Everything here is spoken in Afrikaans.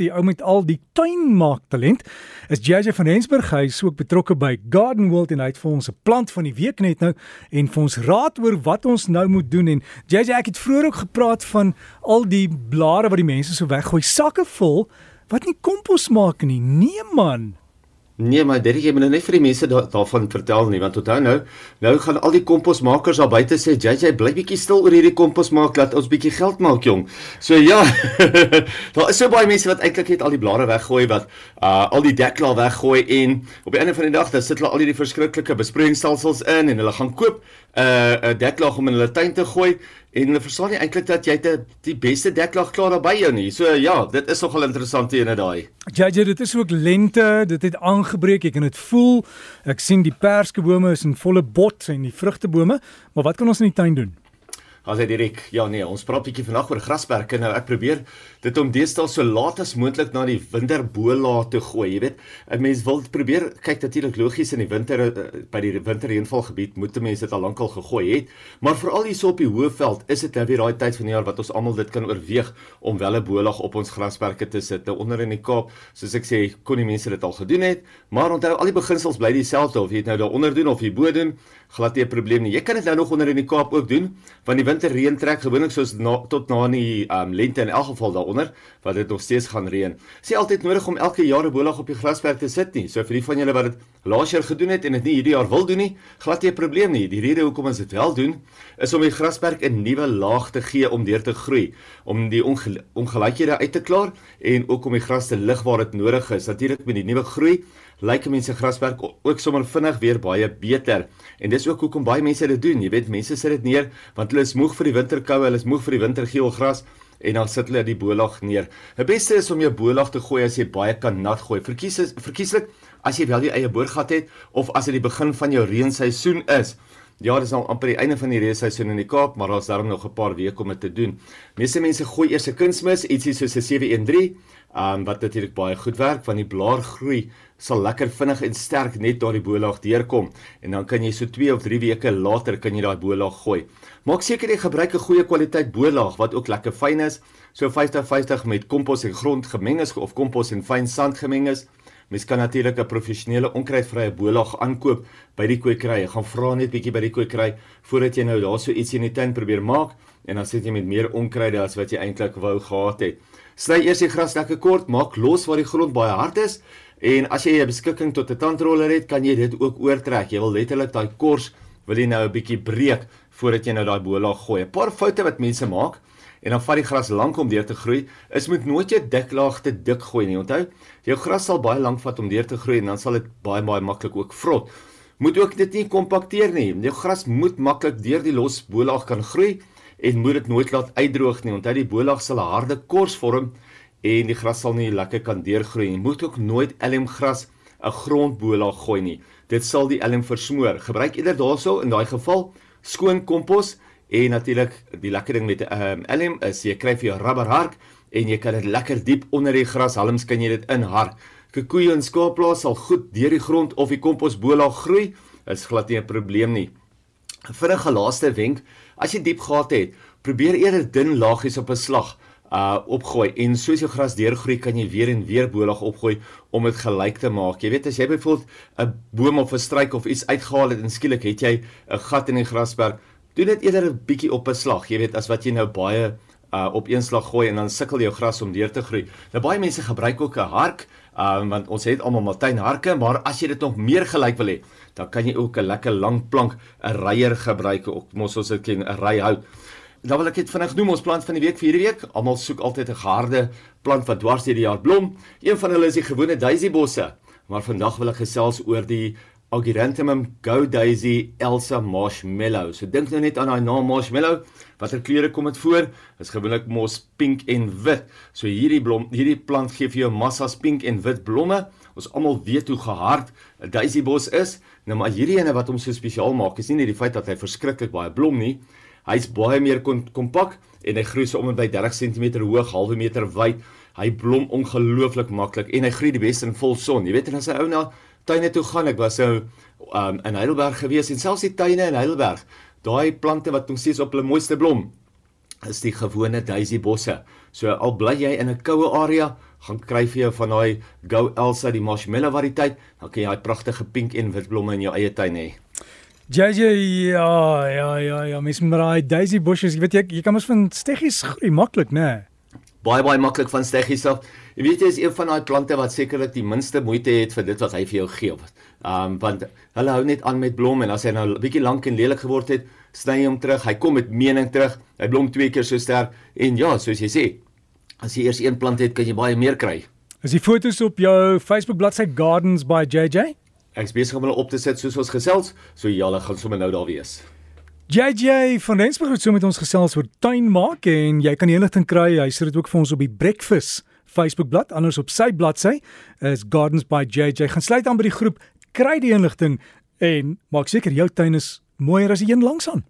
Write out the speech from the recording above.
die ou met al die tuinmaak talent, is JJ van Rensburg. Hy is ook betrokke by Garden World en hy het vir ons 'n plant van die week net nou en vir ons raad oor wat ons nou moet doen en JJ ek het vroeër ook gepraat van al die blare wat die mense so weggooi, sakke vol wat nie kompos maak nie. Nee man. Nee, maar dit jy moet nou net vir die mense da daarvan vertel nie, want onthou nou, nou gaan al die komposmakers daar buite sê, "JJ, bly bietjie stil oor hierdie komposmaak, laat ons bietjie geld maak, jong." So ja, daar is so baie mense wat eintlik net al die blare weggooi wat uh al die deklaar weggooi en op die einde van die dag dan sit hulle al hierdie verskriklike besproeiingsstelsels in en hulle gaan koop uh, 'n deklaag om in hulle tuin te gooi en hulle verstaan nie eintlik dat jy te, die beste deklaag klaar daar by jou nie. So ja, dit is nogal interessant hier in daai. JJ, dit is ook lente, dit het aangebreek, ek kan dit voel. Ek sien die perskebome is in volle bot en die vrugtebome, maar wat kan ons in die tuin doen? As hy direk, ja nee, ons praat bietjie vandag oor grasperke. Nou ek probeer dit om deesdae so laat as moontlik na die winterbola te gooi, jy weet. 'n Mens wil probeer kyk natuurlik logies in die winter eh, by die winterreënvalgebied moet mense dit al lankal gegooi het, maar veral hier so op die Hoëveld is dit nou weer daai tyd van die jaar wat ons almal dit kan oorweeg om wel 'n bolag op ons grasperke te sit. Nou onder in die Kaap, soos ek sê, kon die mense dit al gedoen het, maar onthou al die beginsels bly dieselfde of jy dit nou daaronder doen of hier bo doen, glad nie 'n probleem nie. Jy kan dit nou nog onder in die Kaap ook doen, want die winterreën trek gewoonlik soos na, tot na die um, lente in elk geval daaronder wat dit nog steeds gaan reën. Sê altyd nodig om elke jaar 'n bolag op die grasperk te sit nie. So vir die van julle wat dit laas jaar gedoen het en dit nie hierdie jaar wil doen nie, glad nie 'n probleem nie. Die rede hoekom ons dit wel doen is om die grasperk 'n nuwe laag te gee om deur te groei, om die onge ongelykhede uit te klaar en ook om die gras te lig waar dit nodig is. Natuurlik met die nuwe groei lyk mense grasperk ook sommer vinnig weer baie beter. En dis ook hoekom baie mense dit doen. Jy weet, mense sit dit neer want hulle is moeg vir die winterkoue, hulle is moeg vir die wintergeel gras en dan sit hulle die bolag neer. Die beste is om jou bolag te gooi as jy baie kan nat gooi. Verkies verkieslik as jy wel jou eie boorgat het of as dit die begin van jou reenseisoen is. Ja, dis nou amper die einde van die reenseisoen in die Kaap, maar daar's darm nog 'n paar weke om dit te doen. Meeste mense gooi eers 'n kunsmis, ietsie soos 'n 713, um, wat natuurlik baie goed werk want die blaar groei sal lekker vinnig en sterk net daardie bolaag deurkom en dan kan jy so 2 of 3 weke later kan jy daai bolaag gooi. Maak seker jy gebruik 'n goeie kwaliteit bolaag wat ook lekker fyn is, so 50-50 met kompos en grond gemeng is of kompos en fyn sand gemeng is. Mens kan natuurlik 'n professionele onkruidvrye bolaag aankoop by die kwekery. Gaan vra net bietjie by die kwekery voordat jy nou daar so ietsie in die tuin probeer maak en dan sit jy met meer onkruide as wat jy eintlik wou gehad het. Sny eers die gras lekker kort, maak los waar die grond baie hard is En as jy 'n beskikking tot 'n tandroller het, kan jy dit ook oortrek. Jy wil letterlik daai kors wil jy nou 'n bietjie breek voordat jy nou daai bola gooi. 'n Paar foute wat mense maak en dan vat die gras lank om deur te groei, is moet nooit jou dik laag te dik gooi nie. Onthou, jou gras sal baie lank vat om deur te groei en dan sal dit baie baie maklik ook vrot. Moet ook dit nie kompakteer nie. Jou gras moet maklik deur die los bolaag kan groei en moet dit nooit laat uitdroog nie. Onthou die bolaag sal 'n harde kors vorm en die gras sal nie lekker kan deurgroei nie. Moet ook nooit elmgras 'n grondbola gooi nie. Dit sal die elm versmoor. Gebruik eerder daarso in daai geval skoon kompos en natuurlik die lekker ding met 'n um, elm is jy kry vir jou rubberhark en jy kan dit lekker diep onder die grashalms kan jy dit inhark. Koeie en skaapplaas sal goed deur die grond of die komposbola groei. Is glad nie 'n probleem nie. Vir 'n gelaaste wenk, as jy diep gate het, probeer eerder dun laagies op 'n slag uh opgooi en soos jou gras deurgroei kan jy weer en weer bolag opgooi om dit gelyk te maak. Jy weet as jy byvoorbeeld 'n boom of 'n struik of iets uitgehaal het en skielik het jy 'n gat in die grasperk, doen dit eerder 'n bietjie op 'n slag, jy weet as wat jy nou baie uh op een slag gooi en dan sukkel jou gras om deur te groei. Nou baie mense gebruik ook 'n hark, um want ons het almal Martyn harke, maar as jy dit nog meer gelyk wil hê, dan kan jy ook 'n lekker lang plank, 'n ryer gebruik, ook mos ons dit ken, 'n ry hout. Dan wil ek dit vinnig noem ons plant van die week vir hierdie week. Almal soek altyd 'n geharde plant wat dwars deur die jaar blom. Een van hulle is die gewone daisy bosse. Maar vandag wil ek gesels oor die Ageranthemum Go Daisy Elsa Marshmallow. So dink nou net aan daai naam Marshmallow. Watter kleure kom dit voor? Dit is gewoonlik mos pink en wit. So hierdie blom, hierdie plant gee vir jou massas pink en wit blomme. Ons almal weet hoe gehard 'n daisy bos is. Nou maar hierdie ene wat hom so spesiaal maak, is nie net die feit dat hy verskriklik baie blom nie, Hy's baie meer kompak en hy groei so om en by 30 cm hoog, halwe meter wyd. Hy blom ongelooflik maklik en hy groei die beste in volson. Jy weet en as hy ou na tuine toe gaan, ek was so um, in Heidelberg gewees en selfs die tuine in Heidelberg, daai plante wat nog steeds op hulle mooiste blom, is die gewone daisy bosse. So al bly jy in 'n koue area, gaan kry vir jou van daai Go Elsa die marshmallow variëteit, dan kan jy daai pragtige pink en wit blomme in jou eie tuin hê. JJ ja ja ja ja mens met daai daisy bushes jy weet jy, jy kan mos van steggies groei maklik nê nee. Baie baie maklik van steggies af. Jy weet jy is een van daai plante wat sekerlik die minste moeite het vir dit wat hy vir jou gee. Um, want hulle hou net aan met blom en as hy nou 'n bietjie lank en lelik geword het sny hy hom terug. Hy kom met mening terug. Hy blom twee keer so sterk en ja soos jy sê as jy eers een plant het kan jy baie meer kry. Is die fotos op jou Facebook bladsy Gardens by JJ Ek's besig om hulle op te sit soos ons gesels, so ja, hulle gaan sommer nou daar wees. JJ van Rensburg het so met ons gesels oor tuin maak en jy kan die inligting kry. Hy sit dit ook vir ons op die Breakfast Facebook bladsy, anders op sy bladsy is Gardens by JJ. Gaan sluit aan by die groep, kry die inligting en maak seker jou tuin is mooier as die een langs aan.